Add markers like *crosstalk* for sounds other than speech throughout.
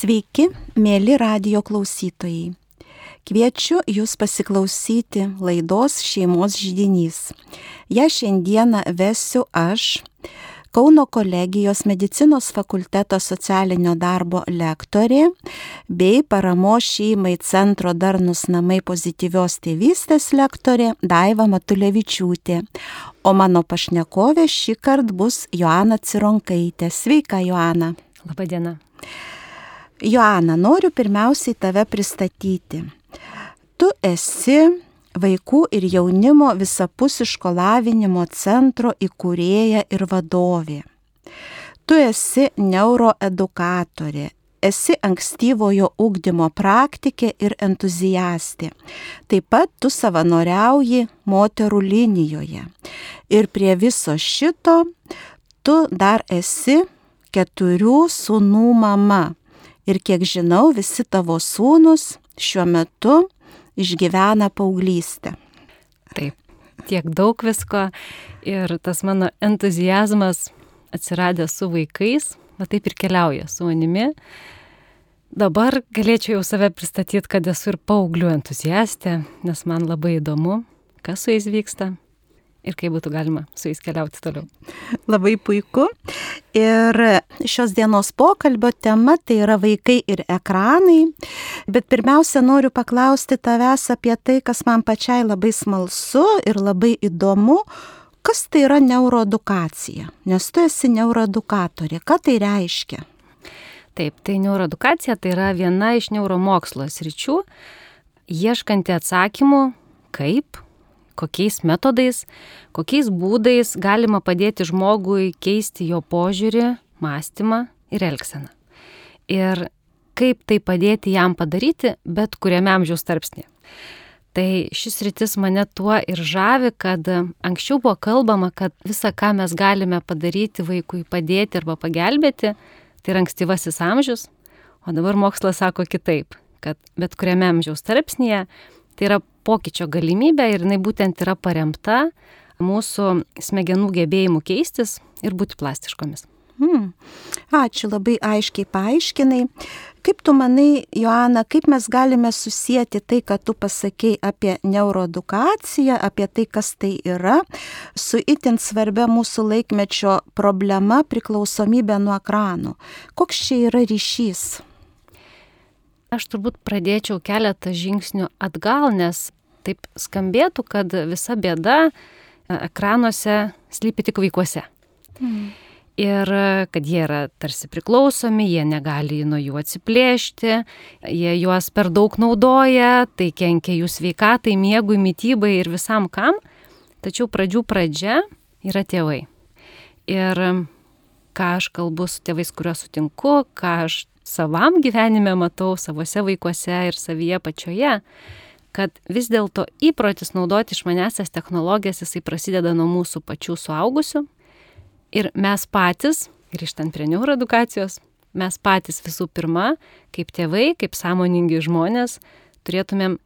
Sveiki, mėly radio klausytojai. Kviečiu Jūs pasiklausyti laidos šeimos žydinys. Ja šiandieną vesiu aš, Kauno kolegijos medicinos fakulteto socialinio darbo lektorė bei paramo šeimai centro Darnus namai pozityvios tėvystės lektorė Daiva Matulevičiūtė. O mano pašnekovė šį kartą bus Joana Cironkaitė. Sveika, Joana. Labadiena. Joana, noriu pirmiausiai tave pristatyti. Tu esi vaikų ir jaunimo visapusiško lavinimo centro įkūrėja ir vadovė. Tu esi neuroedukatorė, esi ankstyvojo ugdymo praktikė ir entuziastė. Taip pat tu savanoriauji moterų linijoje. Ir prie viso šito tu dar esi keturių sūnų mama. Ir kiek žinau, visi tavo sūnus šiuo metu išgyvena paauglystę. Taip, tiek daug visko ir tas mano entuzijazmas atsiradęs su vaikais, va taip ir keliauja su manimi. Dabar galėčiau jau save pristatyti, kad esu ir paauglių entuziastė, nes man labai įdomu, kas su jais vyksta ir kaip būtų galima su jais keliauti toliau. Labai puiku. Ir šios dienos pokalbio tema tai yra vaikai ir ekranai. Bet pirmiausia, noriu paklausti tavęs apie tai, kas man pačiai labai smalsu ir labai įdomu. Kas tai yra neuroedukacija? Nes tu esi neuroedukatorė. Ką tai reiškia? Taip, tai neuroedukacija tai yra viena iš neuromokslo sričių, ieškanti atsakymų, kaip kokiais metodais, kokiais būdais galima padėti žmogui keisti jo požiūrį, mąstymą ir elgseną. Ir kaip tai padėti jam padaryti bet kuriame amžiaus tarpsnė. Tai šis rytis mane tuo ir žavi, kad anksčiau buvo kalbama, kad visa, ką mes galime padaryti vaikui padėti arba pagelbėti, tai yra ankstyvasis amžius, o dabar mokslas sako kitaip, kad bet kuriame amžiaus tarpsnėje tai yra pokyčio galimybė ir jinai būtent yra paremta mūsų smegenų gebėjimu keistis ir būti plastiškomis. Hmm. Ačiū, labai aiškiai paaiškinai. Kaip tu manai, Joana, kaip mes galime susijęti tai, ką tu pasakėjai apie neuroedukaciją, apie tai, kas tai yra, su itin svarbia mūsų laikmečio problema priklausomybė nuo ekranų? Koks čia yra ryšys? Aš turbūt pradėčiau keletą žingsnių atgal, nes taip skambėtų, kad visa bėda e, ekranuose slypi tik vaikuose. Mm. Ir kad jie yra tarsi priklausomi, jie negali nuo jų atsiplėšti, jie juos per daug naudoja, tai kenkia jų sveikatai, miegui, mytybai ir visam kam. Tačiau pradžių pradžia yra tėvai. Ir ką aš kalbu su tėvais, kuriuos sutinku, ką aš savam gyvenime matau, savose vaikuose ir savyje pačioje, kad vis dėlto įprotis naudoti išmanesias technologijas jisai prasideda nuo mūsų pačių suaugusių. Ir mes patys, grįžtant prie neuroedukacijos, mes patys visų pirma, kaip tėvai, kaip sąmoningi žmonės, turėtumėm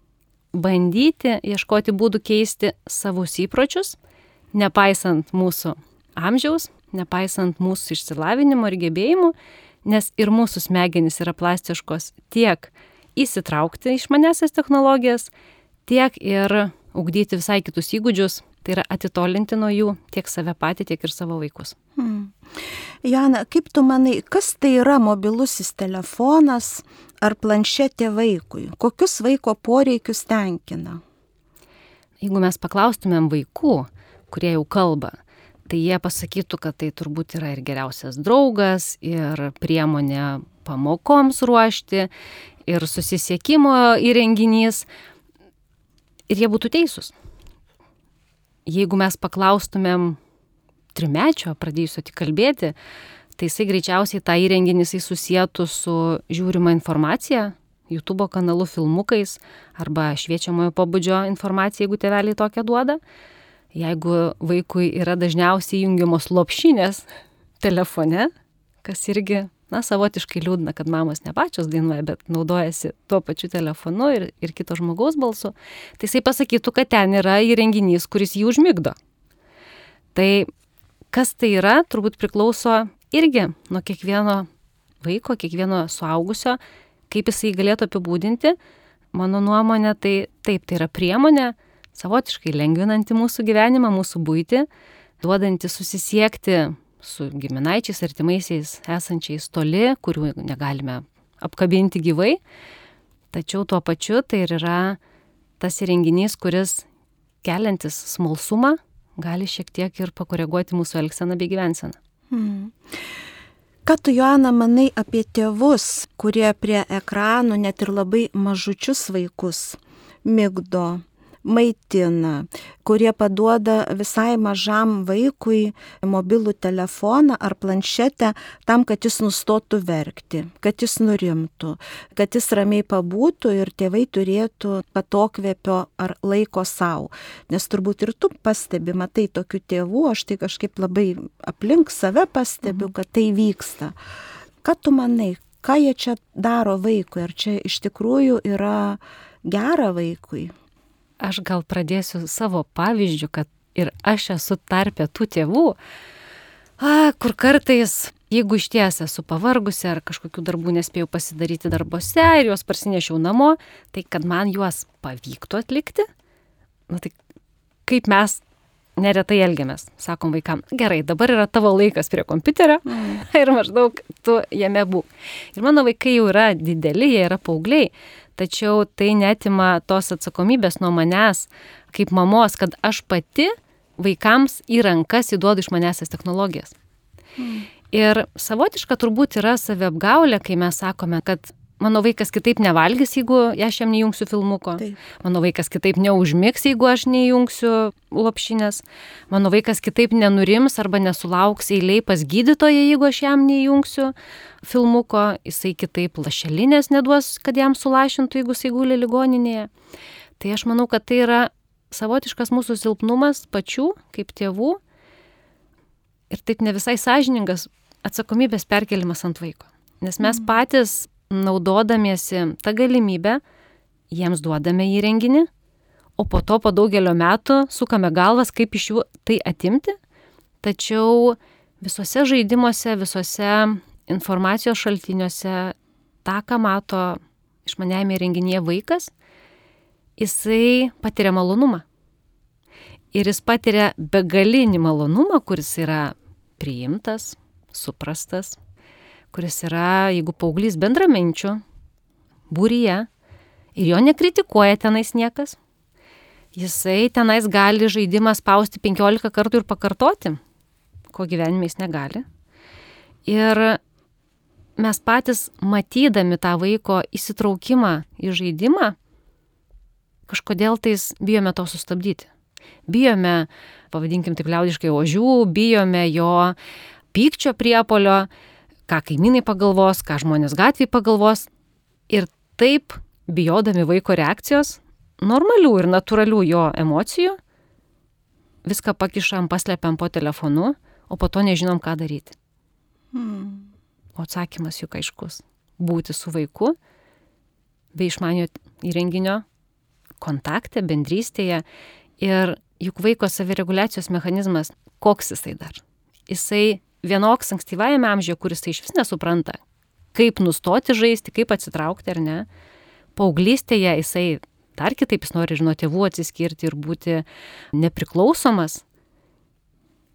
bandyti ieškoti būdų keisti savus įpročius, nepaisant mūsų amžiaus, nepaisant mūsų išsilavinimo ir gebėjimų nes ir mūsų smegenys yra plastiškos tiek įsitraukti išmanesias technologijas, tiek ir ugdyti visai kitus įgūdžius, tai yra atitolinti nuo jų tiek save patį, tiek ir savo vaikus. Hmm. Jana, kaip tu manai, kas tai yra mobilusis telefonas ar planšetė vaikui? Kokius vaiko poreikius tenkina? Jeigu mes paklaustumėm vaikų, kurie jau kalba, tai jie pasakytų, kad tai turbūt yra ir geriausias draugas, ir priemonė pamokoms ruošti, ir susisiekimo įrenginys. Ir jie būtų teisūs. Jeigu mes paklaustumėm trimečio, pradėjusio tik kalbėti, tai jisai greičiausiai tą įrenginį jisai susijętų su žiūrima informacija, YouTube kanalu filmukais arba šviečiamojo pobūdžio informacija, jeigu tėveliai tokią duoda. Jeigu vaikui yra dažniausiai jungiamos lopšinės telefone, kas irgi, na, savotiškai liūdna, kad mamos ne pačios dainuoja, bet naudojasi tuo pačiu telefonu ir, ir kito žmogaus balsu, tai jisai pasakytų, kad ten yra įrenginys, kuris jį užmigdo. Tai kas tai yra, turbūt priklauso irgi nuo kiekvieno vaiko, kiekvieno suaugusio, kaip jisai galėtų apibūdinti, mano nuomonė, tai taip, tai yra priemonė savotiškai lengvinanti mūsų gyvenimą, mūsų būti, duodanti susisiekti su giminaičiais, artimaisiais esančiais toli, kurių negalime apkabinti gyvai. Tačiau tuo pačiu tai ir yra tas įrenginys, kuris keliantis smalsumą gali šiek tiek ir pakoreguoti mūsų elgseną bei gyvenseną. Hmm. Ką tu, Joana, manai apie tėvus, kurie prie ekranų net ir labai mažučius vaikus mygdo, maitina, kurie paduoda visai mažam vaikui mobilų telefoną ar planšetę tam, kad jis nustotų verkti, kad jis nurimtų, kad jis ramiai pabūtų ir tėvai turėtų patokvėpio ar laiko savo. Nes turbūt ir tu pastebi, matai tokių tėvų, aš tai kažkaip labai aplink save pastebiu, kad tai vyksta. Ką tu manai, ką jie čia daro vaikui, ar čia iš tikrųjų yra gera vaikui? Aš gal pradėsiu savo pavyzdžių, kad ir aš esu tarpę tų tėvų, a, kur kartais, jeigu iš ties esu pavargusi ar kažkokių darbų nespėjau pasidaryti darbose ir juos parsinešiau namo, tai kad man juos pavyktų atlikti, nu, tai kaip mes neretai elgiamės, sakom vaikam, gerai, dabar yra tavo laikas prie kompiuterio mm. *laughs* ir maždaug tu jame būk. Ir mano vaikai jau yra dideli, jie yra paaugliai, tačiau tai netima tos atsakomybės nuo manęs kaip mamos, kad aš pati vaikams į rankas įduodu iš manęs tas technologijas. Mm. Ir savotiška turbūt yra saviapgaulė, kai mes sakome, kad mano vaikas kitaip nevalgys, jeigu aš jam neįjungsiu filmuko. Taip. Mano vaikas kitaip neužmigs, jeigu aš neįjungsiu lopšinės. Mano vaikas kitaip nenurims arba nesulauks eiliai pas gydytoją, jeigu aš jam neįjungsiu filmuko. Jisai kitaip lašelinės neduos, kad jam sulašintų, jeigu jisai guli ligoninėje. Tai aš manau, kad tai yra savotiškas mūsų silpnumas pačių, kaip tėvų. Ir taip ne visai sąžiningas atsakomybės perkelimas ant vaiko. Nes mes mm. patys naudodamiesi tą galimybę, jiems duodame įrenginį, o po to po daugelio metų sukame galvas, kaip iš jų tai atimti. Tačiau visuose žaidimuose, visuose informacijos šaltiniuose, tą, ką mato išmaniajame įrenginėje vaikas, jisai patiria malonumą. Ir jis patiria begalinį malonumą, kuris yra priimtas, suprastas, kuris yra, jeigu paauglys bendraminčių, būryje, ir jo nekritikuoja tenais niekas, jisai tenais gali žaidimą spausti 15 kartų ir pakartoti, ko gyvenime jis negali. Ir mes patys matydami tą vaiko įsitraukimą į žaidimą, kažkodėl tais bijome to sustabdyti. Bijome, pavadinkim taip liaudiškai, ožių, bijome jo pykčio priepolio ką kaimynai pagalvos, ką žmonės gatvėje pagalvos. Ir taip, bijodami vaiko reakcijos, normalių ir natūralių jo emocijų, viską pakišam, paslepiam po telefonu, o po to nežinom, ką daryti. Hmm. O atsakymas juk aiškus - būti su vaiku, bei išmanio įrenginio kontakte, bendrystėje. Ir juk vaiko savireguliacijos mechanizmas, koks jisai dar? Jisai vienoks ankstyvajame amžiuje, kuris tai iš vis nesupranta, kaip nustoti žaisti, kaip atsitraukti ar ne. Paauglystėje jisai dar kitaip jis nori ir nuo tėvų atsiskirti ir būti nepriklausomas.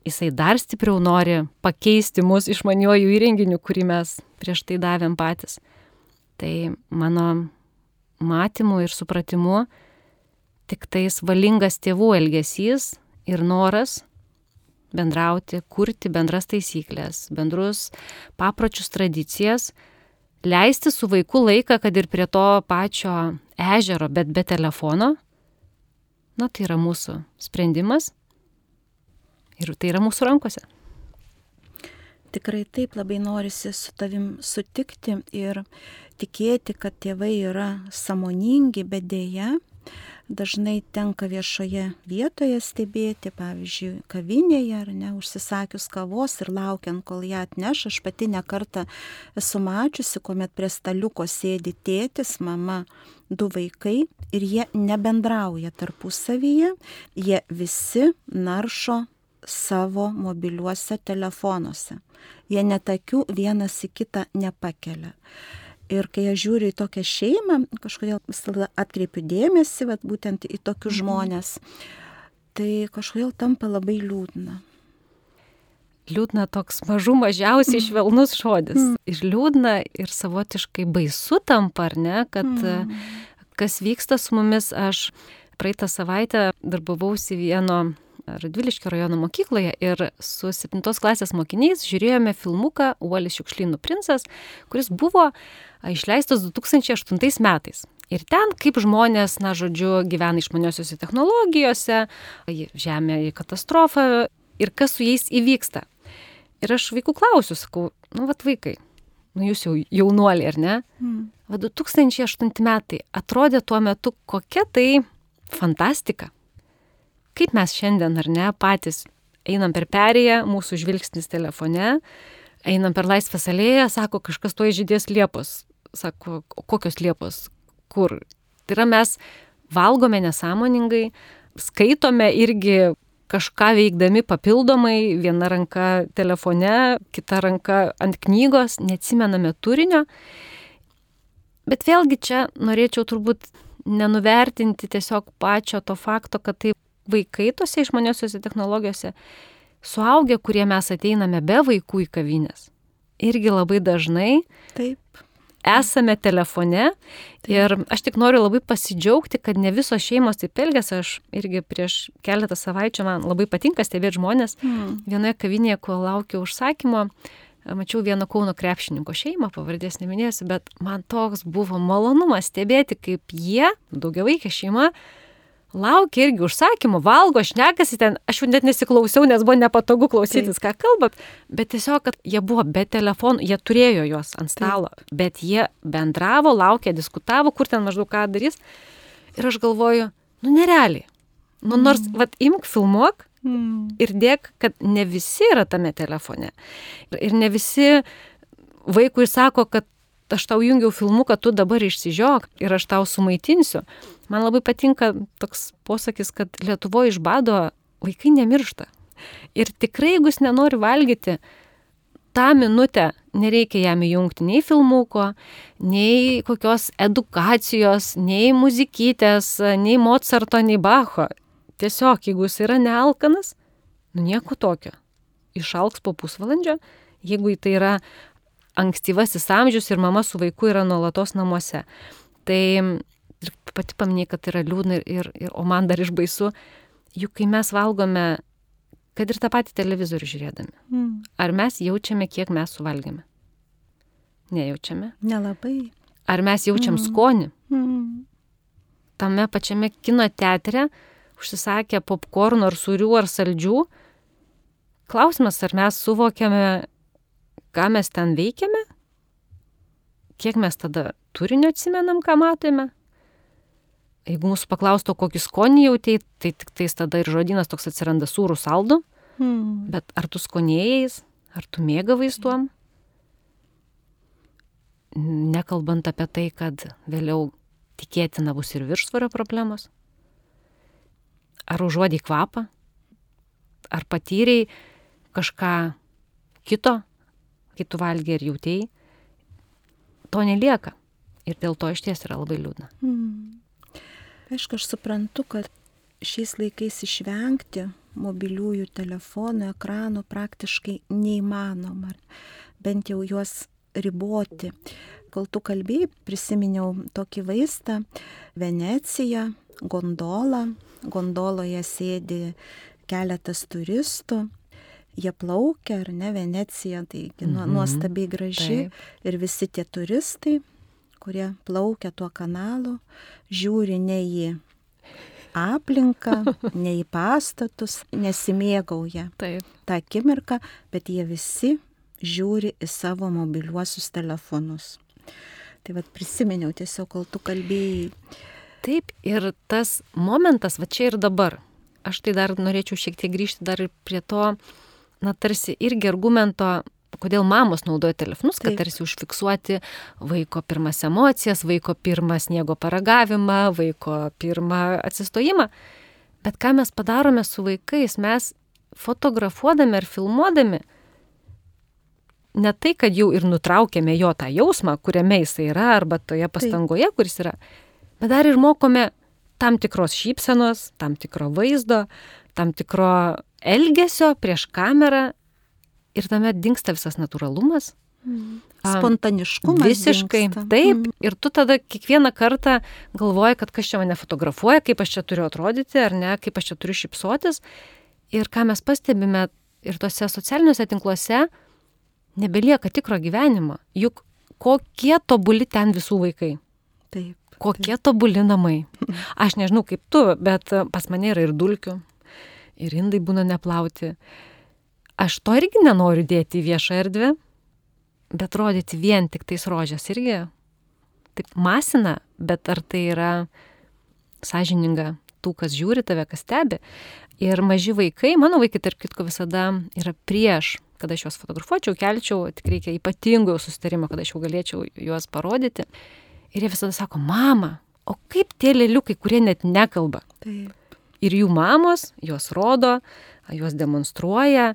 Jisai dar stipriau nori pakeisti mus išmaniojų įrenginių, kurį mes prieš tai davėm patys. Tai mano matymu ir supratimu tik tais valingas tėvų elgesys ir noras bendrauti, kurti bendras taisyklės, bendrus papročius, tradicijas, leisti su vaiku laiką, kad ir prie to pačio ežero, bet be telefono, na tai yra mūsų sprendimas ir tai yra mūsų rankose. Tikrai taip labai norisi su tavim sutikti ir tikėti, kad tėvai yra samoningi, bet dėja dažnai tenka viešoje vietoje stebėti, pavyzdžiui, kavinėje ar ne, užsisakius kavos ir laukiant, kol ją atneš. Aš pati nekartą esu mačiusi, kuomet prie staliuko sėdi tėtis, mama, du vaikai ir jie nebendrauja tarpusavyje, jie visi naršo savo mobiliuose telefonuose. Jie netakių vienas į kitą nepakelia. Ir kai aš žiūriu į tokią šeimą, kažkodėl visada atkreipiu dėmesį, vat, būtent į tokius mhm. žmonės, tai kažkodėl tampa labai liūdna. Liūdna toks mažų mažiausiai mhm. švelnus žodis. Mm. Ir liūdna, ir savotiškai baisu tampa, ar ne, kad mm. kas vyksta su mumis, aš praeitą savaitę darbavausi vieno Radviliškio rajono mokykloje ir su 7 klasės mokiniais žiūrėjome filmuką Uolis šiukšlynų princas, kuris buvo išleistas 2008 metais. Ir ten, kaip žmonės, na, žodžiu, gyvena išmaniosiuose technologijose, žemė į katastrofą ir kas su jais įvyksta. Ir aš vaikų klausiu, sakau, nu, vad vaikai, nu, jūs jau jaunuoliai, ar ne? Mm. Va 2008 metai atrodė tuo metu kokia tai fantastika kaip mes šiandien ar ne patys einam per perėją, mūsų žvilgsnis telefone, einam per laisvę salėją, sako, kažkas to žydės liepos. Sako, kokios liepos, kur. Tai yra mes valgome nesąmoningai, skaitome irgi kažką veikdami papildomai, viena ranka telefone, kita ranka ant knygos, neatsimename turinio. Bet vėlgi čia norėčiau turbūt nenuvertinti tiesiog pačio to fakto, kad tai vaikai tose išmaniosiuose technologijose, suaugę, kurie mes ateiname be vaikų į kavinės, irgi labai dažnai Taip. esame telefone taip. ir aš tik noriu labai pasidžiaugti, kad ne visos šeimos taip elgesi, aš irgi prieš keletą savaičių man labai patinka stebėti žmonės, mm. vienoje kavinėje, kol laukiu užsakymo, mačiau vieno Kauno krepšininko šeimą, pavardės neminėsiu, bet man toks buvo malonumas stebėti, kaip jie, daugiavaikė šeima, laukia irgi užsakymų, valgo, šnekasi ten, aš jau net nesiklausiau, nes buvo nepatogu klausytis, Taip. ką kalbat, bet tiesiog, kad jie buvo be telefonų, jie turėjo juos ant stalo, Taip. bet jie bendravo, laukė, diskutavo, kur ten maždaug ką darys. Ir aš galvoju, nu nerealiai. Nu mm. nors, vad, imk filmuok mm. ir dėk, kad ne visi yra tame telefone. Ir ne visi vaikui sako, kad aš tau jungiau filmuką, tu dabar išsižiok ir aš tau sumaitinsiu. Man labai patinka toks posakis, kad Lietuvoje iš bado vaikai nemiršta. Ir tikrai, jeigu jis nenori valgyti, tą minutę nereikia jam įjungti nei filmuko, nei kokios edukacijos, nei muzikytės, nei Mozarto, nei Bacho. Tiesiog, jeigu jis yra nealkanas, nu nieko tokio. Išalks po pusvalandžio, jeigu tai yra ankstyvasis amžius ir mama su vaiku yra nuolatos namuose. Tai ir pati paminėjai, kad yra liūdna ir, ir, o man dar išbaisu, juk kai mes valgome, kad ir tą patį televizorių žiūrėdami, mm. ar mes jaučiame, kiek mes suvalgėme? Nejaučiame. Nelabai. Ar mes jaučiam mm. skonį? Mm. Tame pačiame kino teatre užsisakę popkornų ar surių ar saldžių. Klausimas, ar mes suvokiame, ką mes ten veikiame? Kiek mes tada turinio atsimenam, ką matome? Jeigu mūsų paklausto, kokį skonį jautėjai, tai tik tais tada ir žodynas toks atsiranda sūrų saldų. Hmm. Bet ar tu skonėjais, ar tu mėgavais tuom? Nekalbant apie tai, kad vėliau tikėtina bus ir viršsvario problemos. Ar užuodį kvapą? Ar patyrėjai kažką kito, kai tu valgiai ir jautėjai? To nelieka. Ir dėl to iš ties yra labai liūdna. Hmm. Aišku, aš suprantu, kad šiais laikais išvengti mobiliųjų telefonų, ekranų praktiškai neįmanoma, bent jau juos riboti. Kol tu kalbėjai, prisiminiau tokį vaizdą - Venecija, gondola, gondoloje sėdi keletas turistų, jie plaukia, ar ne, Venecija, tai mhm. nuostabiai graži Taip. ir visi tie turistai kurie plaukia tuo kanalu, žiūri ne į aplinką, *laughs* ne į pastatus, nesimėgauja Taip. tą akimirką, bet jie visi žiūri į savo mobiliuosius telefonus. Tai vad prisiminiau tiesiog, kol tu kalbėjai. Taip, ir tas momentas, va čia ir dabar. Aš tai dar norėčiau šiek tiek grįžti dar ir prie to, na tarsi irgi argumento kodėl mamos naudoja telefonus, kad Taip. tarsi užfiksuoti vaiko pirmas emocijas, vaiko pirmą sniego paragavimą, vaiko pirmą atsistojimą. Bet ką mes padarome su vaikais, mes fotografuodami ar filmuodami, ne tai, kad jau ir nutraukėme jo tą jausmą, kuriame jisai yra, arba toje pastangoje, kuris yra, bet dar ir mokome tam tikros šypsenos, tam tikro vaizdo, tam tikro elgesio prieš kamerą ir tame dinksta visas natūralumas. Mm. Spontaniškumas. Visiškai. Dingsta. Taip. Mm. Ir tu tada kiekvieną kartą galvoji, kad kas čia mane fotografuoja, kaip aš čia turiu atrodyti, ar ne, kaip aš čia turiu šypsotis. Ir ką mes pastebime ir tose socialiniuose tinkluose, nebelieka tikro gyvenimo. Juk kokie tobuli ten visų vaikai. Taip. Kokie tobuli namai. *laughs* Aš nežinau kaip tu, bet pas mane yra ir dulkių, ir indai būna neplauti. Aš to irgi nenoriu dėti į viešą erdvę, bet rodyti vien tik tais rožės irgi taip masina, bet ar tai yra sąžininga tų, kas žiūri tave, kas stebi. Ir maži vaikai, mano vaikai, tarp kitko, visada yra prieš, kad aš juos fotografuočiau, kelčiau, tik reikia ypatingo susitarimo, kad aš jau galėčiau juos parodyti. Ir jie visada sako, mama, o kaip tie lėliukai, kurie net nekalba. Taip. Ir jų mamos juos rodo, juos demonstruoja,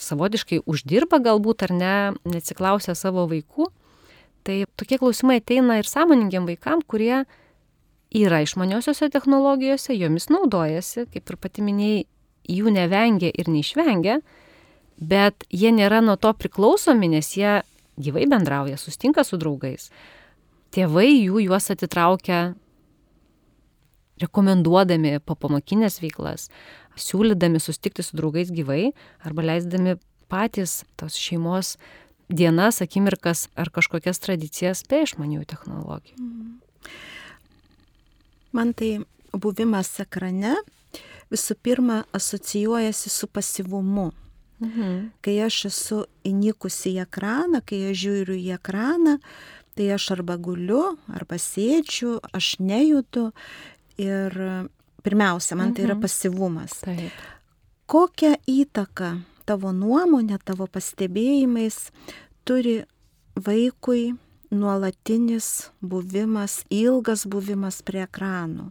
savotiškai uždirba galbūt ar ne, neatsiklausia savo vaikų. Tai tokie klausimai ateina ir sąmoningiam vaikam, kurie yra išmaniosiuose technologijose, jomis naudojasi, kaip ir pati minėjai, jų nevengia ir neišvengia, bet jie nėra nuo to priklausomi, nes jie gyvai bendrauja, sustinka su draugais. Tėvai jų juos atitraukia rekomenduodami po pamokinės veiklas, siūlydami sustikti su draugais gyvai arba leisdami patys tos šeimos dienas, akimirkas ar kažkokias tradicijas be išmanių technologijų. Man tai buvimas ekrane visų pirma asocijuojasi su pasivumu. Mhm. Kai aš esu įnikusi į ekraną, kai aš žiūriu į ekraną, tai aš arba guliu, arba sėdžiu, aš nejudu. Ir pirmiausia, man tai yra Mhm. pasivumas. Taip. Kokią įtaką tavo nuomonė, tavo pastebėjimais turi vaikui nuolatinis buvimas, ilgas buvimas prie ekranų?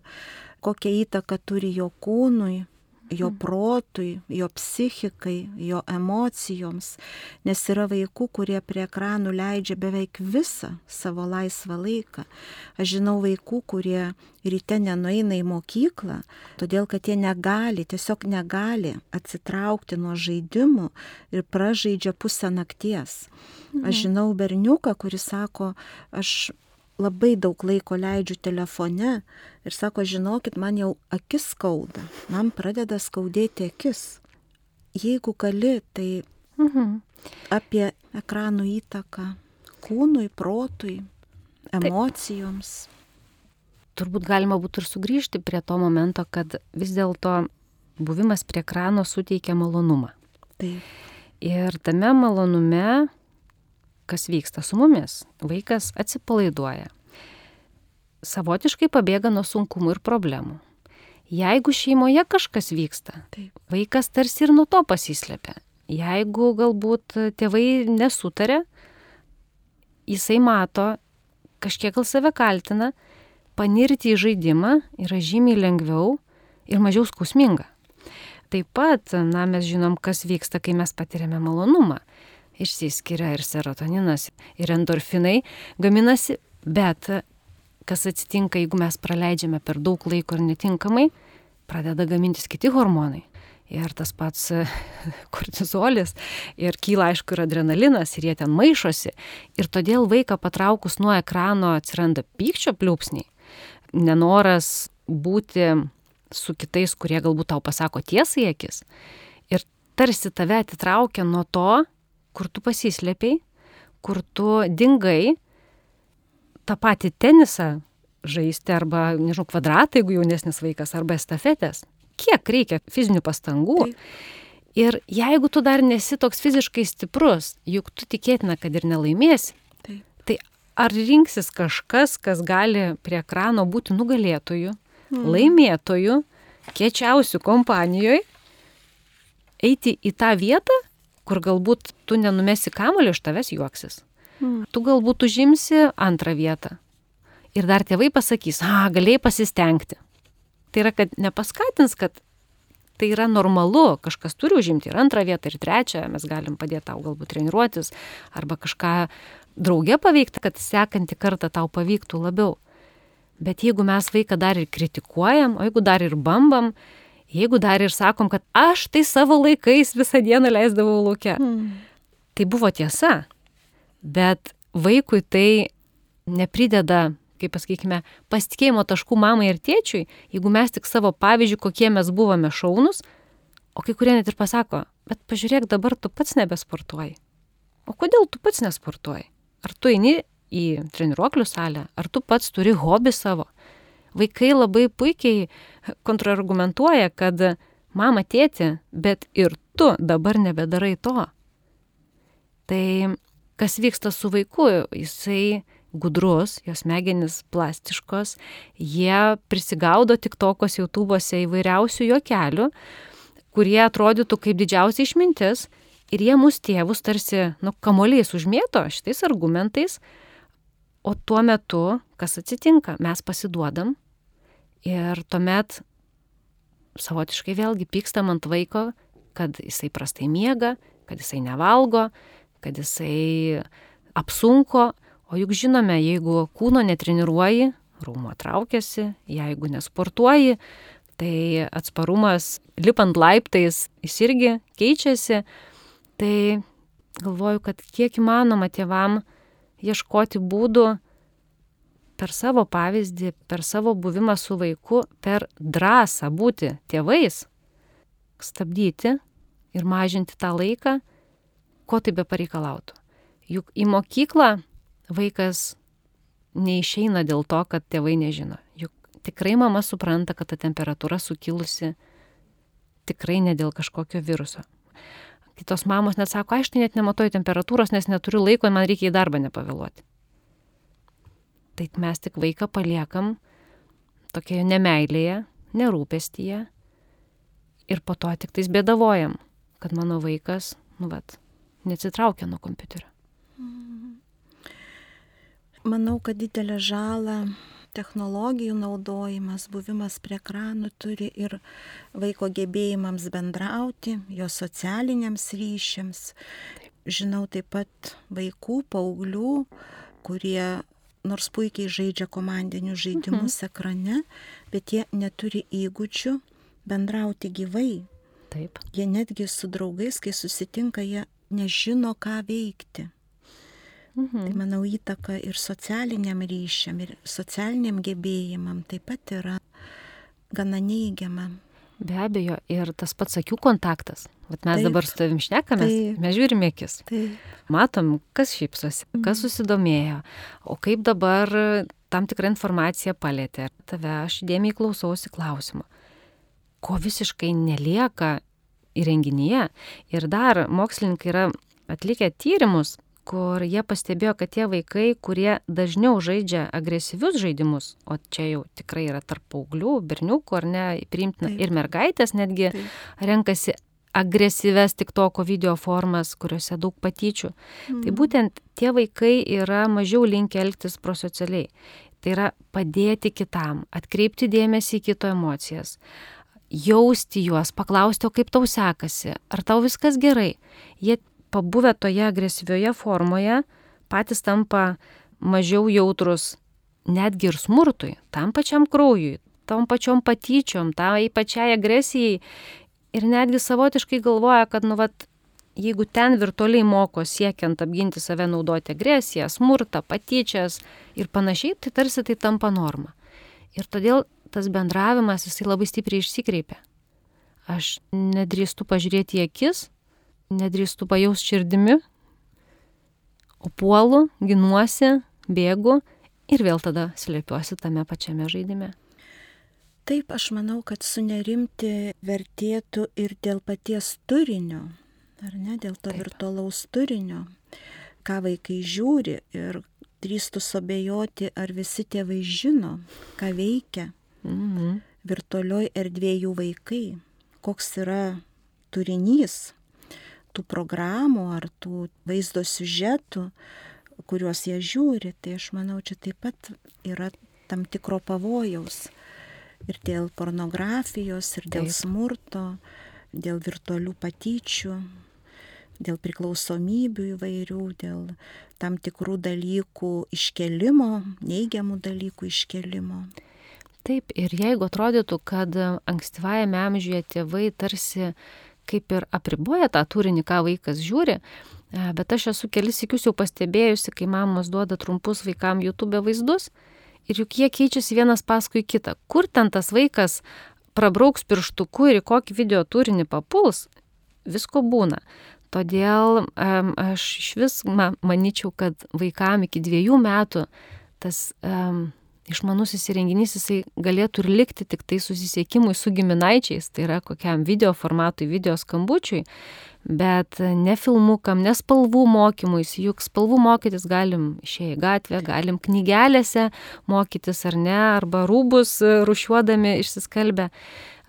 Kokią įtaką turi jo kūnui, jo protui, jo psichikai, jo emocijoms? Nes yra vaikų, kurie prie ekranų leidžia beveik visą savo laisvą laiką. Aš žinau vaikų, kurie ryte nenueina į mokyklą, todėl kad jie negali, tiesiog negali atsitraukti nuo žaidimų ir pražaidžia pusę nakties. Aš žinau berniuką, kuris sako, aš labai daug laiko leidžiu telefone ir sako, žinokit, man jau akis skauda, man pradeda skaudėti akis. Jeigu gali, tai Mhm. apie ekranų įtaką kūnui, protui, emocijoms. Turbūt galima būtų ir sugrįžti prie to momento, kad vis dėlto buvimas prie ekrano suteikia malonumą. Taip. Ir tame malonume, kas vyksta su mumis, vaikas atsipalaiduoja. Savotiškai pabėga nuo sunkumų ir problemų. Jeigu šeimoje kažkas vyksta, Taip. vaikas tarsi ir nuo to pasislėpia. Jeigu galbūt tėvai nesutarė, jisai mato, kažkiek gal save kaltina, panirti į žaidimą yra žymiai lengviau ir mažiau skausminga. Taip pat, na, mes žinom, kas vyksta, kai mes patiriame malonumą. Išsiskiria ir serotoninas, ir endorfinai gaminasi, bet kas atsitinka, jeigu mes praleidžiame per daug laiko ir netinkamai, pradeda gamintis kiti hormonai. Ir tas pats *laughs* kortizolis, ir kyla aišku ir adrenalinas, ir jie ten maišosi. Ir todėl vaiką patraukus nuo ekrano atsiranda pykčio pliūpsniai, nenoras būti su kitais, kurie galbūt tau pasako tiesą į akis. Ir tarsi tave atitraukia nuo to, kur tu pasislėpiai, kur tu dingai, tą patį tenisą žaisti arba, nežinau, kvadratą, jeigu jaunesnis vaikas, arba estafetės. Kiek reikia fizinių pastangų. Taip. Ir jeigu tu dar nesi toks fiziškai stiprus, juk tu tikėtina, kad ir nelaimėsi, Taip. tai ar rinksis kažkas, kas gali prie ekrano būti nugalėtoju, mm. laimėtoju, kiečiausių kompanijoje, eiti į tą vietą, kur galbūt tu nenumesi kamulio iš tavęs juoksis. Mm. Tu galbūt užimsi antrą vietą. Ir dar tėvai pasakys, a, galėjai pasistengti. Tai yra, kad nepaskatins, kad tai yra normalu, kažkas turi užimti ir antrą vietą, ir trečią, mes galim padėti tau galbūt treniruotis, arba kažką draugė paveikti, kad sekantį kartą tau pavyktų labiau. Bet jeigu mes vaiką dar ir kritikuojam, o jeigu dar ir bambam, jeigu dar ir sakom, kad aš tai savo laikais visą dieną leisdavau laukia, mm. tai buvo tiesa. Bet vaikui tai neprideda kaip pasakykime, pasitikėjimo taškų mamai ir tėčiui, jeigu mes tik savo pavyzdžių, kokie mes buvome šaunus, o kai kurie net ir pasako, bet pažiūrėk, dabar tu pats nebesportuoji. O kodėl tu pats nesportuoji? Ar tu eini į treniruoklių salę, ar tu pats turi hobį savo? Vaikai labai puikiai kontrargumentuoja, kad mama tėti, bet ir tu dabar nebedarai to. Tai kas vyksta su vaiku, jisai gudrus, jos smegenys plastiškos, jie prisigaudo tik tokos YouTube'ose įvairiausių juokelių, kurie atrodytų kaip didžiausia išmintis ir jie mus tėvus tarsi, nu, kamoliais užmėto šitais argumentais, o tuo metu, kas atsitinka, mes pasiduodam ir tuomet savotiškai vėlgi pykstam ant vaiko, kad jisai prastai miega, kad jisai nevalgo, kad jisai apsunko, O juk žinome, jeigu kūno netreniruoji, rūmo traukiasi, jeigu nesportuoji, tai atsparumas lipant laiptais jis irgi keičiasi. Tai galvoju, kad kiek įmanoma tėvam ieškoti būdų per savo pavyzdį, per savo buvimą su vaiku, per drąsą būti tėvais, stabdyti ir mažinti tą laiką, ko tai be pareikalautų. Juk į mokyklą vaikas neišeina dėl to, kad tėvai nežino. Juk tikrai mama supranta, kad ta temperatūra sukilusi tikrai ne dėl kažkokio viruso. Kitos mamos net sako, aš tai net nematuoju temperatūros, nes neturiu laiko, man reikia į darbą nepavėluoti. Tai mes tik vaiką paliekam tokioje nemailėje, nerūpestyje ir po to tik tais bėdavojam, kad mano vaikas, nu vat, neatsitraukia nuo kompiuterio. Manau, kad didelę žalą technologijų naudojimas, buvimas prie ekranų turi ir vaiko gebėjimams bendrauti, jo socialiniams ryšiams. Žinau taip pat vaikų, paauglių, kurie nors puikiai žaidžia komandinius žaidimus mhm. ekrane, bet jie neturi įgūdžių bendrauti gyvai. Taip. Jie netgi su draugais, kai susitinka, jie nežino, ką veikti. Mhm. Tai manau įtaka ir socialiniam ryšiam, ir socialiniam gebėjimam taip pat yra gana neįgiama. Be abejo, ir tas pats akių kontaktas. Vat mes taip, dabar su tavim šnekamės, taip, mes žiūrime akis. Taip. Matom, kas šypsosi, mhm. kas susidomėjo, o kaip dabar tam tikrą informaciją palėtė. Tave aš dėmiai klausausi klausimą. Ko visiškai nelieka įrenginyje. Ir dar mokslininkai yra atlikę tyrimus kur jie pastebėjo, kad tie vaikai, kurie dažniau žaidžia agresyvius žaidimus, o čia jau tikrai yra tarp paauglių, berniukų ar ne, priimtina Taip. ir mergaitės netgi Taip. renkasi agresyves tik toko video formas, kuriuose daug patyčių. Mm. Tai būtent tie vaikai yra mažiau linkę elgtis prosocialiai. Tai yra padėti kitam, atkreipti dėmesį į kito emocijas, jausti juos, paklausti, o kaip tau sekasi, ar tau viskas gerai. Jie pabuvę toje agresyvioje formoje patys tampa mažiau jautrus netgi ir smurtui, tam pačiam kraujui, tom pačiom patyčiom, tai pačiai agresijai ir netgi savotiškai galvoja, kad, nu, vat, jeigu ten virtualiai moko siekiant apginti save naudoti agresiją, smurtą, patyčias ir panašiai, tai tarsi tai tampa norma. Ir todėl tas bendravimas jisai labai stipriai išsikreipia. Aš nedrįstu pažiūrėti į akis, nedrįstu pajaus širdimi, o puolu, ginuosi, bėgu ir vėl tada slėpiuosi tame pačiame žaidime. Taip, aš manau, kad sunerimti vertėtų ir dėl paties turinio, ar ne, dėl to Taip. virtualaus turinio, ką vaikai žiūri ir drįstų sobejoti, ar visi tėvai žino, ką veikia mhm. virtualioj erdvėjų vaikai, koks yra turinys, tų programų ar tų vaizdo siužetų, kuriuos jie žiūri, tai aš manau, čia taip pat yra tam tikro pavojaus. Ir dėl pornografijos, ir dėl Taip. smurto, dėl virtualių patyčių, dėl priklausomybių įvairių, dėl tam tikrų dalykų iškelimo, neigiamų dalykų iškelimo. Taip, ir jeigu atrodytų, kad ankstyvajame amžiuje tėvai tarsi kaip ir apriboja tą turinį, ką vaikas žiūri, e, bet aš esu kelis įkius jau pastebėjusi, kai mamos duoda trumpus vaikam YouTube vaizdus ir juk jie keičiasi vienas paskui kitą. Kur ten tas vaikas prabrauks pirštuku ir į kokį video turinį papuls, visko būna. Todėl um, aš iš vis ma, manyčiau, kad vaikam iki dviejų metų tas um, išmanusis įrenginys jisai galėtų ir likti tik tai susisiekimui su giminaičiais, tai yra kokiam video formatui, video skambučiui, bet ne filmukam, ne spalvų mokymuisi, juk spalvų mokytis galim išėję į gatvę, galim knygelėse mokytis ar ne, arba rūbus rušiuodami išsiskalbę.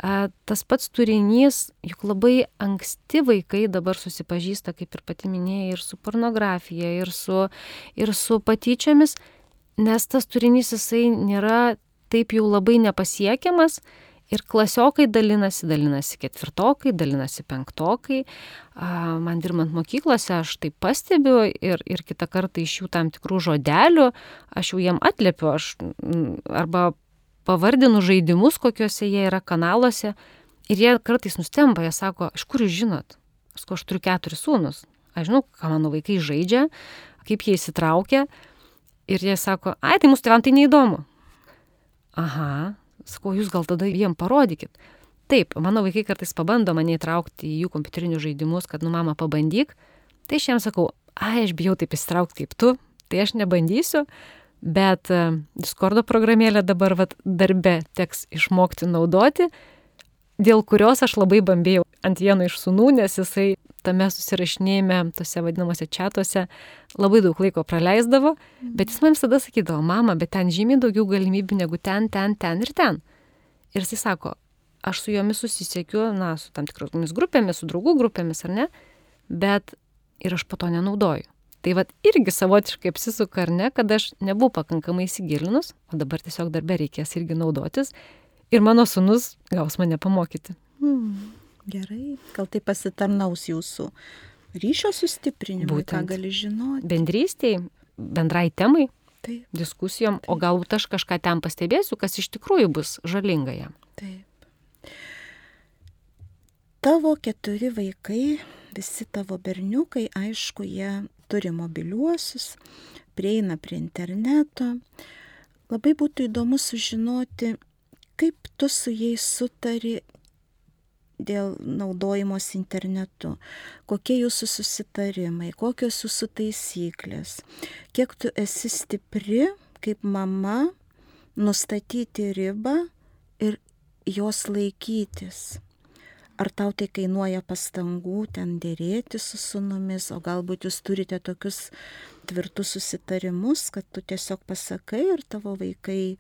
Tas pats turinys, juk labai anksti vaikai dabar susipažįsta, kaip ir pati minėjai, ir su pornografija, ir su, ir su patyčiomis, nes tas turinys jisai nėra taip jau labai nepasiekiamas ir klasiokai dalinasi, dalinasi ketvirtokai, dalinasi penktokai. Man dirbant mokyklose aš tai pastebiu ir, ir kitą kartą iš jų tam tikrų žodelių aš jau jiem atlėpiu, aš arba pavardinu žaidimus, kokiuose jie yra kanaluose ir jie kartais nustemba, jie sako, iš kur jūs žinot? Aš, aš turiu keturis sūnus, aš žinau, ką mano vaikai žaidžia, kaip jie įsitraukia. Ir jie sako, ai, tai mūsų tėvam tai neįdomu. Aha, sakau, jūs gal tada jiem parodykit. Taip, mano vaikai kartais pabando mane įtraukti į jų kompiuterinius žaidimus, kad, nu, mama, pabandyk. Tai aš jiems sakau, ai, aš bijau taip įsitraukti kaip tu, tai aš nebandysiu, bet uh, Discordo programėlę dabar vat, darbe teks išmokti naudoti, dėl kurios aš labai bambėjau ant vieno iš sunų, nes jisai tame susirašinėjime, tose vadinamosi čatuose, labai daug laiko praleisdavo, bet jis man visada sakydavo, mama, bet ten žymiai daugiau galimybių negu ten, ten, ten ir ten. Ir jis sako, aš su jomis susisiekiu, na, su tam tikromis grupėmis, su draugų grupėmis ar ne, bet ir aš po to nenaudoju. Tai vad irgi savotiškai apsisuka ar ne, kad aš nebuvau pakankamai įsigilinus, o dabar tiesiog darbe reikės irgi naudotis ir mano sunus gaus mane pamokyti. Hmm. Gerai, gal tai pasitarnaus jūsų ryšio sustiprinimui, Būtent. ką gali žinoti. Bendrystėj, bendrai temai, Taip. diskusijom, Taip. o galbūt aš kažką ten pastebėsiu, kas iš tikrųjų bus žalinga jam. Taip. Tavo keturi vaikai, visi tavo berniukai, aišku, jie turi mobiliuosius, prieina prie interneto. Labai būtų įdomu sužinoti, kaip tu su jais sutari dėl naudojimos internetu, kokie jūsų susitarimai, kokios jūsų taisyklės, kiek tu esi stipri kaip mama nustatyti ribą ir jos laikytis. Ar tau tai kainuoja pastangų ten dėrėti su sunumis, o galbūt jūs turite tokius tvirtus susitarimus, kad tu tiesiog pasakai ir tavo vaikai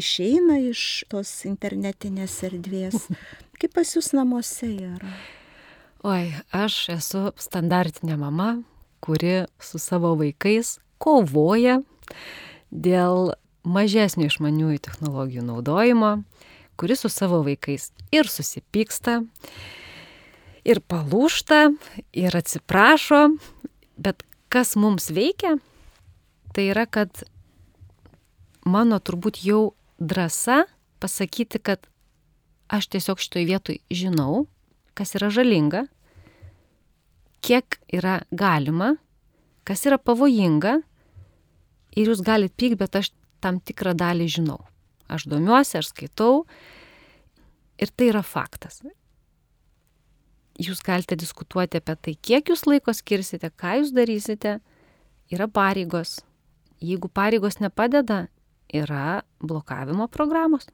išeina iš tos internetinės erdvės. *laughs* Kaip pas jūs namuose yra? Oi, aš esu standartinė mama, kuri su savo vaikais kovoja dėl mažesnio išmaniųjų technologijų naudojimo, kuris su savo vaikais ir susipyksta, ir palūšta, ir atsiprašo, bet kas mums veikia, tai yra, kad mano turbūt jau drąsa pasakyti, kad aš tiesiog šitoj vietoj žinau, kas yra žalinga, kiek yra galima, kas yra pavojinga ir jūs galite pyk, bet aš tam tikrą dalį žinau. Aš domiuosi, aš skaitau ir tai yra faktas. Jūs galite diskutuoti apie tai, kiek jūs laiko skirsite, ką jūs darysite, yra pareigos. Jeigu pareigos nepadeda, yra blokavimo programos.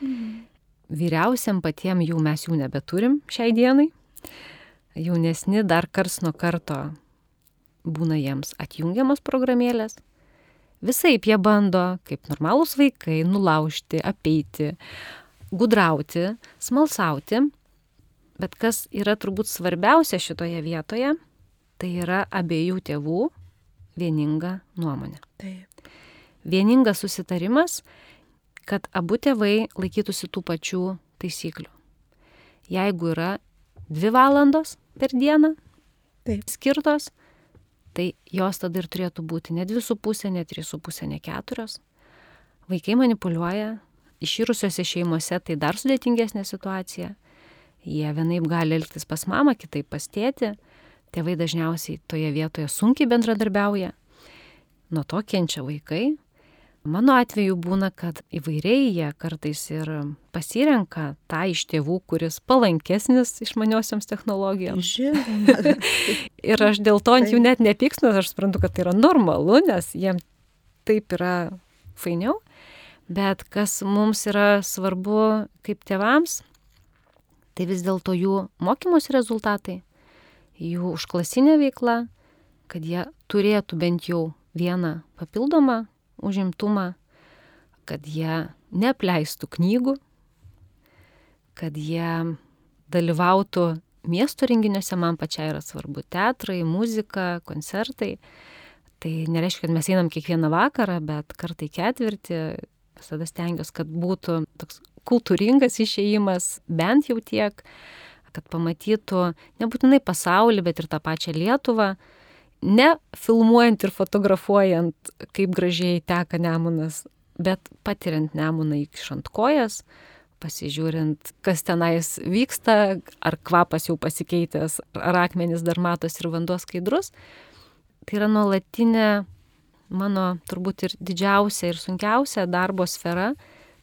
Mhm. Vyriausiam patiem jų mes jų nebeturim šiai dienai. Jaunesni dar kars nuo karto būna jiems atjungiamas programėlės. Visai jie bando, kaip normalūs vaikai, nulaužti, apeiti, gudrauti, smalsauti. Bet kas yra turbūt svarbiausia šitoje vietoje, tai yra abiejų tėvų vieninga nuomonė. Taip vieningas susitarimas, kad abu tėvai laikytųsi tų pačių taisyklių. Jeigu yra dvi valandos per dieną Taip. skirtos, tai jos tada ir turėtų būti ne dvi su pusė, ne trys su pusė, ne keturios. Vaikai manipuliuoja, iširusiuose šeimuose tai dar sudėtingesnė situacija. Jie vienaip gali elgtis pas mamą, kitaip pas tėtį. Tėvai dažniausiai toje vietoje sunkiai bendradarbiauja. Nuo to kenčia vaikai. Mano atveju būna, kad įvairiai jie kartais ir pasirenka tą iš tėvų, kuris palankesnis išmaniosioms technologijoms. Žinoma. *laughs* Ir aš dėl to ant jų net nepyksnu, aš suprantu, kad tai yra normalu, nes jiems taip yra fainiau. Bet kas mums yra svarbu kaip tėvams, tai vis dėlto jų mokymosi rezultatai, jų užklasinė veikla, kad jie turėtų bent jau vieną papildomą užimtumą, kad jie neapleistų knygų, kad jie dalyvautų miesto renginiuose, man pačiai yra svarbu teatrai, muzika, koncertai. Tai nereiškia, kad mes einam kiekvieną vakarą, bet kartai ketvirtį visada stengiuosi, kad būtų toks kultūringas išėjimas, bent jau tiek, kad pamatytų nebūtinai pasaulį, bet ir tą pačią Lietuvą, ne filmuojant ir fotografuojant, kaip gražiai teka nemunas, bet patiriant nemuną įkišant kojas, pasižiūrint, kas tenais vyksta, ar kvapas jau pasikeitęs, ar akmenys dar matosi ir vanduo skaidrus. Tai yra nuolatinė mano turbūt ir didžiausia ir sunkiausia darbo sfera,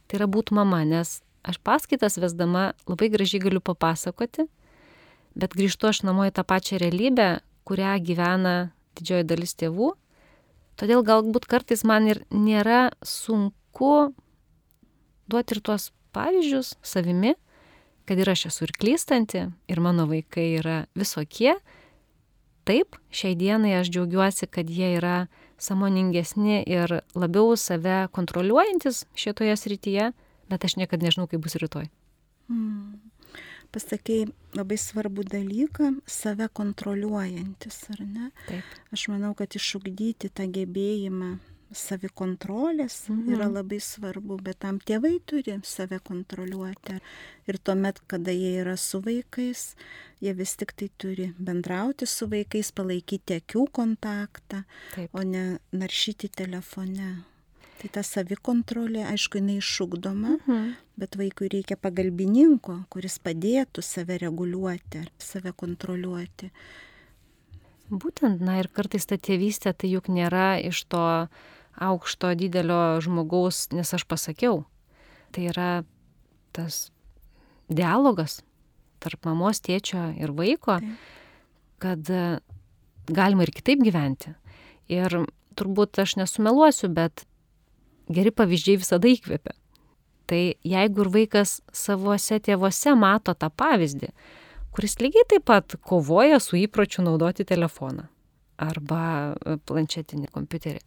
tai yra būti mama, nes aš paskaitas vesdama labai gražiai galiu papasakoti, bet grįžtu aš namo į tą pačią realybę, kurią gyvena didžioji dalis tėvų. Todėl galbūt kartais man ir nėra sunku duoti ir tuos pavyzdžius savimi, kad ir aš esu ir klystanti, ir mano vaikai yra visokie. Taip, šiai dienai aš džiaugiuosi, kad jie yra samoningesni ir labiau save kontroliuojantis šitoje srityje, bet aš niekada nežinau, kaip bus rytoj. Mm pasakėjai labai svarbų dalyką - save kontroliuojantis, ar ne? Taip. Aš manau, kad išugdyti tą gebėjimą savikontrolės mhm. yra labai svarbu, bet tam tėvai turi save kontroliuoti. Ir tuomet, kada jie yra su vaikais, jie vis tik tai turi bendrauti su vaikais, palaikyti akių kontaktą, Taip. o ne naršyti telefone. Tai ta savikontrolė, aišku, jinai išugdoma, mhm. bet vaikui reikia pagalbininko, kuris padėtų save reguliuoti, save kontroliuoti. Būtent, na ir kartais ta tėvystė tai juk nėra iš to aukšto didelio žmogaus, nes aš pasakiau. Tai yra tas dialogas tarp mamos, tėčio ir vaiko, kad galima ir kitaip gyventi. Ir turbūt aš nesumeluosiu, bet geri pavyzdžiai visada įkvepia. Tai jeigu ir vaikas savuose tėvuose mato tą pavyzdį, kuris lygiai taip pat kovoja su įpročiu naudoti telefoną arba e, planšetinį kompiuterį,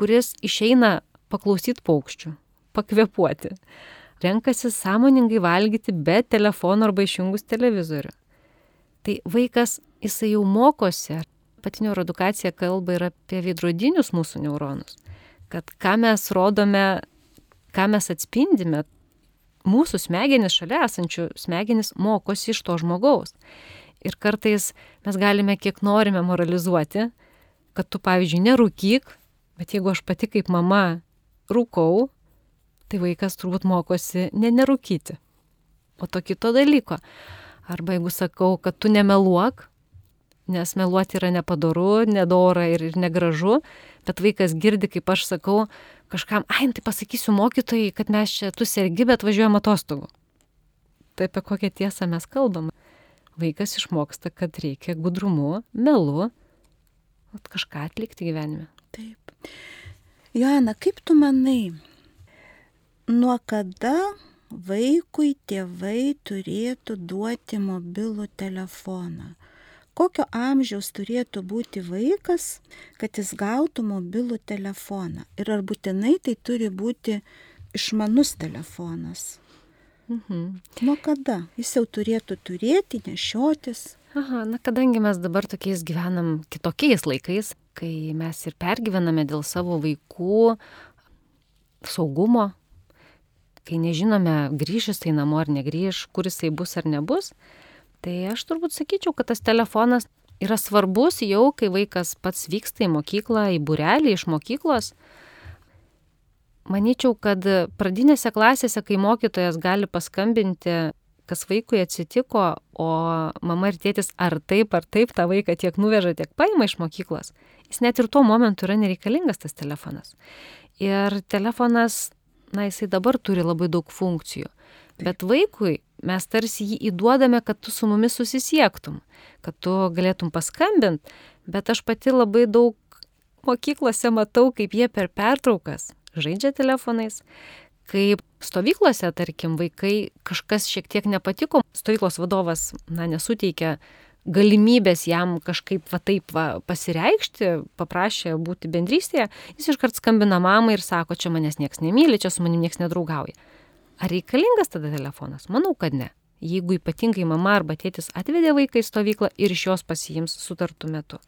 kuris išeina paklausyti paukščių, pakvepuoti, renkasi sąmoningai valgyti be telefono arba išjungus televizorių. Tai vaikas, jisai jau mokosi, pati neuroedukacija kalba ir apie veidrodinius mūsų neuronus kad ką mes rodome, ką mes atspindime, mūsų smegenis, šalia esančių smegenis mokosi iš to žmogaus. Ir kartais mes galime kiek norime moralizuoti, kad tu, pavyzdžiui, nerūkyk, bet jeigu aš pati kaip mama rūkau, tai vaikas turbūt mokosi ne nerūkyti, o to kito dalyko. Arba jeigu sakau, kad tu nemeluok, nes meluoti yra nepadaru, nedora ir, ir negražu, bet vaikas girdi, kaip aš sakau, kažkam, ai, nu tai pasakysiu mokytojai, kad mes čia tu sergi, bet važiuojam atostogų. Tai apie kokią tiesą mes kalbam. Vaikas išmoksta, kad reikia gudrumu, melu, kažką atlikti gyvenime. Taip. Joana, kaip tu manai, nuo kada vaikui tėvai turėtų duoti mobilų telefoną? Kokio amžiaus turėtų būti vaikas, kad jis gautų mobilų telefoną. Ir ar būtinai tai turi būti išmanus telefonas. Mhm. Nuo kada? Jis jau turėtų turėti, nešiotis. Aha, na kadangi mes dabar tokiais gyvenam kitokiais laikais, kai mes ir pergyvename dėl savo vaikų saugumo, kai nežinome, grįžys tai namo ar negrįž, kur jisai bus ar nebus, tai aš turbūt sakyčiau, kad tas telefonas yra svarbus jau, kai vaikas pats vyksta į mokyklą, į burelį iš mokyklos. Manyčiau, kad pradinėse klasėse, kai mokytojas gali paskambinti, kas vaikui atsitiko, o mama ir tėtis ar taip, ar taip tą vaiką tiek nuveža, tiek paima iš mokyklos, jis net ir tuo momentu yra nereikalingas tas telefonas. Ir telefonas, na, jisai dabar turi labai daug funkcijų. Bet vaikui mes tarsi jį įduodame, kad tu su mumis susisiektum, kad tu galėtum paskambinti, bet aš pati labai daug mokyklose matau, kaip jie per pertraukas žaidžia telefonais, kaip stovyklose, tarkim, vaikai kažkas šiek tiek nepatiko, stovyklos vadovas, na, nesuteikia galimybės jam kažkaip va taip va pasireikšti, paprašė būti bendrystėje, jis iškart skambina mamai ir sako, čia manęs niekas nemyli, čia su manim niekas nedraugauja. Ar reikalingas tada telefonas? Manau, kad ne. Jeigu ypatingai mama arba tėtis atvedė vaiką į stovyklą ir iš jos pasijims sutartų metu.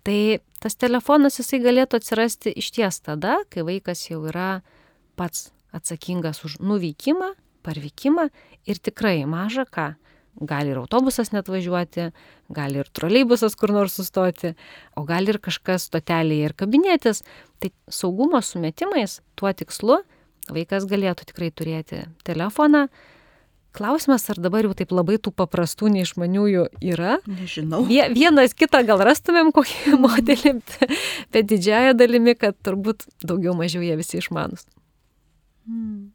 Tai tas telefonas jisai galėtų atsirasti iš ties tada, kai vaikas jau yra pats atsakingas už nuvykimą, parvykimą ir tikrai maža ką gali ir autobusas net važiuoti, gali ir troleibusas kur nors sustoti, o gali ir kažkas stotelėje ir kabinėtis. Tai saugumo sumetimais tuo tikslu vaikas galėtų tikrai turėti telefoną. Klausimas, ar dabar jau taip labai tų paprastų neišmaniųjų yra? Nežinau. Vienas kitą gal rastumėm kokį modelį, bet didžiaja dalimi, kad turbūt daugiau mažiau jie visi išmanus. Hmm.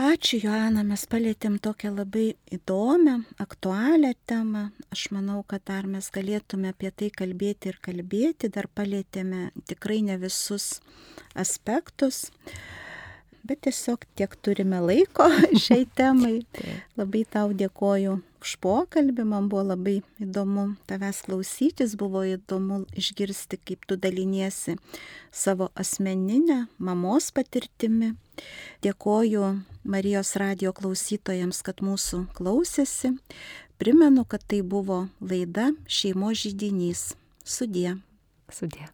Ačiū, Joana, mes palėtėm tokią labai įdomią, aktualią temą. Aš manau, kad dar mes galėtume apie tai kalbėti ir kalbėti, dar palėtėme tikrai ne visus aspektus, bet tiesiog tiek turime laiko *laughs* šiai temai. *laughs* Labai tau dėkoju už pokalbį, man buvo labai įdomu tavęs klausytis, buvo įdomu išgirsti, kaip tu daliniesi savo asmeninę mamos patirtimi. Dėkoju Marijos radio klausytojams, kad mūsų klausėsi. Primenu, kad tai buvo laida Šeimos žydinys. Sudie. Sudie.